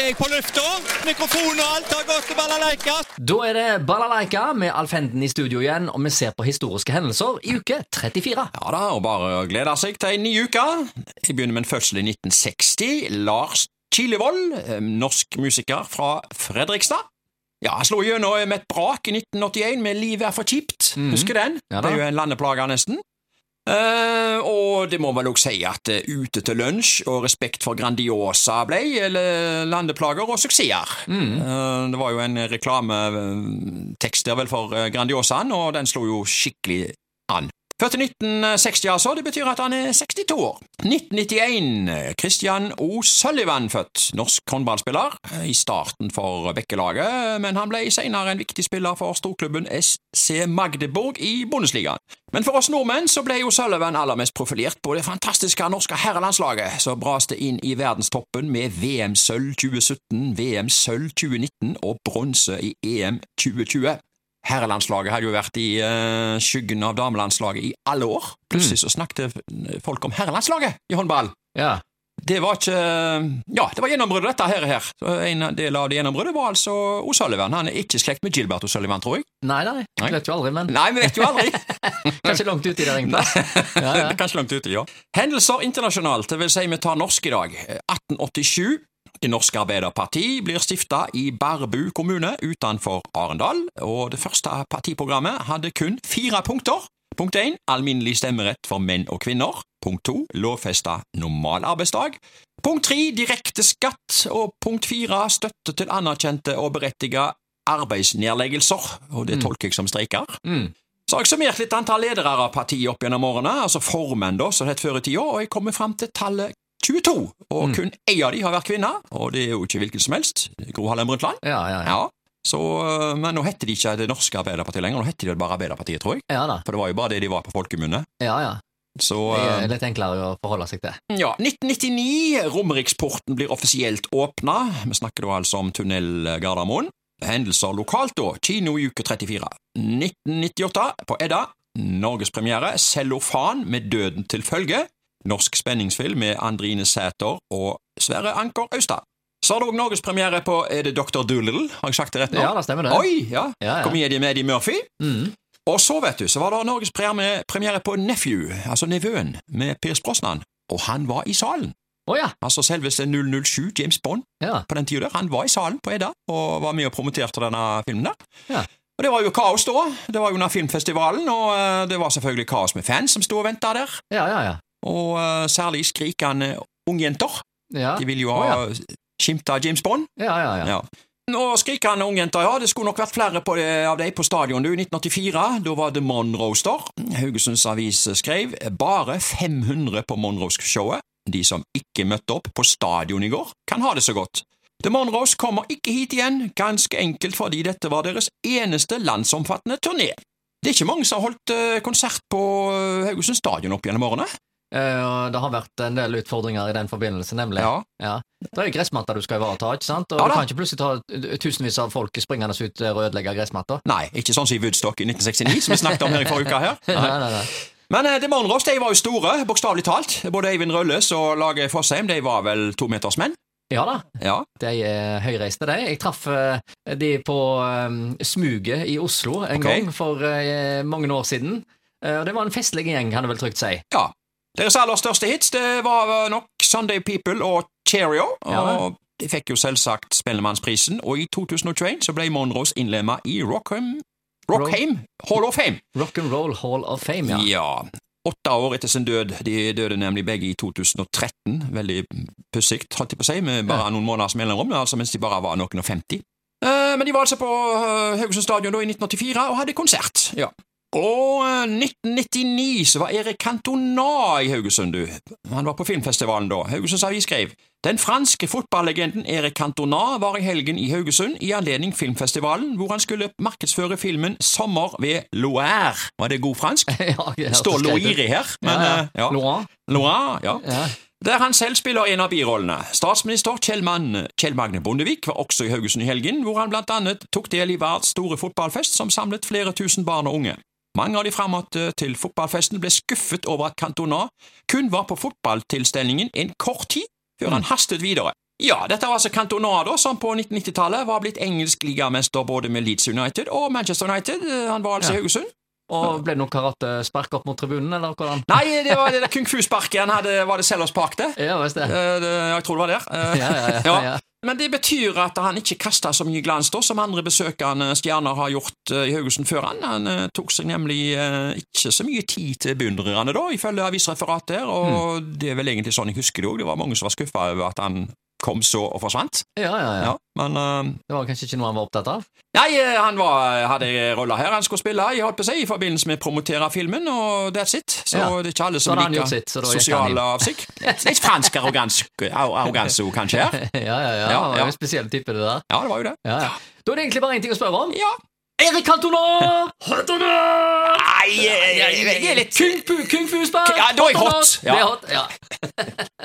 er jeg på lufta. Mikrofon og alt har gått til balalaika. Da er det Balalaika med Alf Henden i studio igjen, og vi ser på historiske hendelser i uke 34. Ja da, og bare å glede seg til en ny uke. Jeg begynner med en fødsel i 1960. Lars Kilevold, eh, norsk musiker fra Fredrikstad. Ja, Han slo gjennom med et brak i 1981 med Livet er for kjipt. Husker den? Ja det er jo en landeplage, nesten. Eh, og det må vel også si at uh, Ute til lunsj og Respekt for Grandiosa ble eller landeplager og suksesser. Eh, det var jo en reklametekst der vel for Grandiosaen, og den slo jo skikkelig an. Født i 1960, altså. Det betyr at han er 62 år. 1991. Christian. Sullivan født. Norsk håndballspiller. I starten for Bekkelaget, men han ble senere en viktig spiller for storklubben SC Magdeburg i Bundesligaen. Men for oss nordmenn så ble jo Sullivan aller mest profilert på det fantastiske norske herrelandslaget, som braste inn i verdenstoppen med VM-sølv 2017, VM-sølv 2019 og bronse i EM 2020. Herrelandslaget hadde jo vært i uh, skyggen av damelandslaget i alle år. Plutselig så snakket folk om herrelandslaget i håndball. Ja. Det var ikke Ja, det var gjennombruddet, dette her. her. Så En del av det gjennombruddet var altså O'Sullivan. Han er ikke slekt med Gilbert O'Sullivan, tror jeg. Nei, nei, Nei. vet jo aldri, men Nei, vi vet jo aldri. kanskje langt uti der, egentlig. Ja, ja. Kanskje langt uti, ja. Hendelser internasjonalt, det vil si vi tar norsk i dag. 1887. Det norske Arbeiderparti blir stifta i Barbu kommune utenfor Arendal, og det første partiprogrammet hadde kun fire punkter. Punkt 1. Alminnelig stemmerett for menn og kvinner. Punkt 2. Lovfesta normalarbeidsdag. Punkt 3. Direkte skatt. Og punkt 4. Støtte til anerkjente og berettiga arbeidsnedleggelser. Og det tolker jeg som streiker. Mm. Så har jeg summert litt antall ledere av partiet opp gjennom årene, altså formenn, da, som det het før i tida, og jeg kommer fram til tallet 22. Og kun én av de har vært kvinne, og det er jo ikke hvilken som helst. Gro Harlem Brundtland. Ja, ja, ja. Ja. Så, øh, men nå heter de ikke Det norske Arbeiderpartiet lenger, nå heter de bare Arbeiderpartiet, tror jeg. For det var jo bare det de var på folkemunne. Ja, ja. Så Det er øh, litt enklere å forholde seg til. ja, 1999, Romeriksporten blir offisielt åpna. Vi snakker da altså om tunnel Gardermoen. Hendelser lokalt, da. Kino i uke 34. 1998, på Edda. Norgespremiere. Cellofan med Døden til følge. Norsk spenningsfilm med Andrine Sæter og Sverre Anker Austad. Så har det òg norgespremiere på Er det Dr. Doolittle? Har jeg sagt det rett nå? Ja, det stemmer det. Oi, ja. Ja, ja. Komedie med Eddie Murphy. Mm. Og så, vet du, så var det Norges premiere premiere på Nephew, altså nevøen, med Piers Brosnan. Og han var i salen. Oh, ja. Altså selveste 007 James Bond ja. på den tida der. Han var i salen på Edda og var med og promoterte denne filmen der. Ja. Og det var jo kaos da. Det var jo under filmfestivalen, og eh, det var selvfølgelig kaos med fans som sto og venta der. Ja, ja, ja. Og uh, særlig skrikende ungjenter. Ja, De vil jo ha skimta James Bond. ja, ja. ja. Ja. Og skrikende ungjenter, ja, det skulle nok vært flere på det, av dem på stadion du, i 1984. Da var det Monroe-star. Haugesunds Avis skrev bare 500 på Monroes-showet. De som ikke møtte opp på stadion i går, kan ha det så godt. The Monroes kommer ikke hit igjen, ganske enkelt fordi dette var deres eneste landsomfattende turné. Det er ikke mange som har holdt eh, konsert på eh, Haugesund stadion opp gjennom årene. Eh, det har vært en del utfordringer i den forbindelse, nemlig. Ja. Ja. Det er jo gressmatter du skal ivareta, ikke sant? Og Ja du kan ikke plutselig ta tusenvis av folk springende ut og ødelegge gressmatter. Nei, ikke sånn som i Woodstock i 1969, som vi snakket om her i forrige uke. her. Nei, nei, nei. Men eh, The Monroes de var jo store, bokstavelig talt. Både Eivind Rølles og Lage Fossheim de var vel tometersmenn. Ja da, Ja. de er høyreiste, de. Jeg traff eh, de på um, Smuget i Oslo en okay. gang for uh, mange år siden. Eh, og det var en festlig gjeng, kan du vel trygt si. ja. Deres aller største hits det var eh, nok Sunday People og Cheerio. Ja, Og de fikk jo selvsagt Spellemannsprisen, og i 2021 så ble Monroes innlemma i Rockham, Rockheim Hall of Fame. Rock'n'Roll Hall of Fame, ja. Ja. Åtte år etter sin død. De døde nemlig begge i 2013. Veldig pussig, holdt jeg på å si, med bare noen måneders mellomrom, altså mens de bare var noen og femti. Eh, men de var altså på uh, Haugesund stadion da i 1984 og hadde konsert. Ja. Og eh, 1999 så var Erik Cantona i Haugesund, du. Han var på filmfestivalen da. Haugesunds Avis skrev Den franske fotballegenden Erik Cantona var i helgen i Haugesund i anledning filmfestivalen, hvor han skulle markedsføre filmen Sommer ved Loire. Var det god fransk? ja det står. Loire her, men ja, ja. eh, ja. Laurent? Loire, ja. Ja. Der han selv spiller en av birollene. Statsminister Kjell, Mann, Kjell Magne Bondevik var også i Haugesund i helgen, hvor han blant annet tok del i verdens store fotballfest som samlet flere tusen barn og unge. Mange av de fremmøtte til fotballfesten ble skuffet over at Cantona kun var på fotballtilstelningen en kort tid, før han hastet videre. Ja, dette var altså Cantona, da, som på 1990-tallet var blitt engelsk ligamester både med Leeds United og Manchester United. Eh, Han var altså i Haugesund. Og ble det noe karatespark opp mot tribunen, eller hvordan? Nei, det var det der kung fu-sparket han hadde, var det Sellers Park, det? Ja, det. Eh. Jeg tror det var der. Eh, Ja, ja, ja, ja. Men det betyr at han ikke kasta så mye glans da, som andre besøkende stjerner har gjort eh, i Haugesund før han. Han eh, tok seg nemlig eh, ikke så mye tid til beundrerne, da, ifølge avisreferatet her, og Mm. det er vel egentlig sånn jeg husker det òg. Det var mange som var skuffa over at han kom så og forsvant. Ja, ja, ja. Ja, men uh, Det var kanskje ikke noe han var opptatt av? Nei, eh, han var, hadde rolla her han skulle spille jeg holdt på å si, i forbindelse med å promotere filmen, og that's it. Så Ja. det er ikke alle som liker sitt, sosiale avsikt. Litt fransk arroganse kanskje her. Ja, ja, ja. Ja, Han var jo en spesiell type, det der. Ja, det var jo det. Ja, ja. Da er det egentlig bare én ting å spørre om. Ja. Erik Cantona! Cantona! Nei, jeg, er litt Kung fu, kung fu-spark! Ja, da er jeg hot. Det er hot, ja.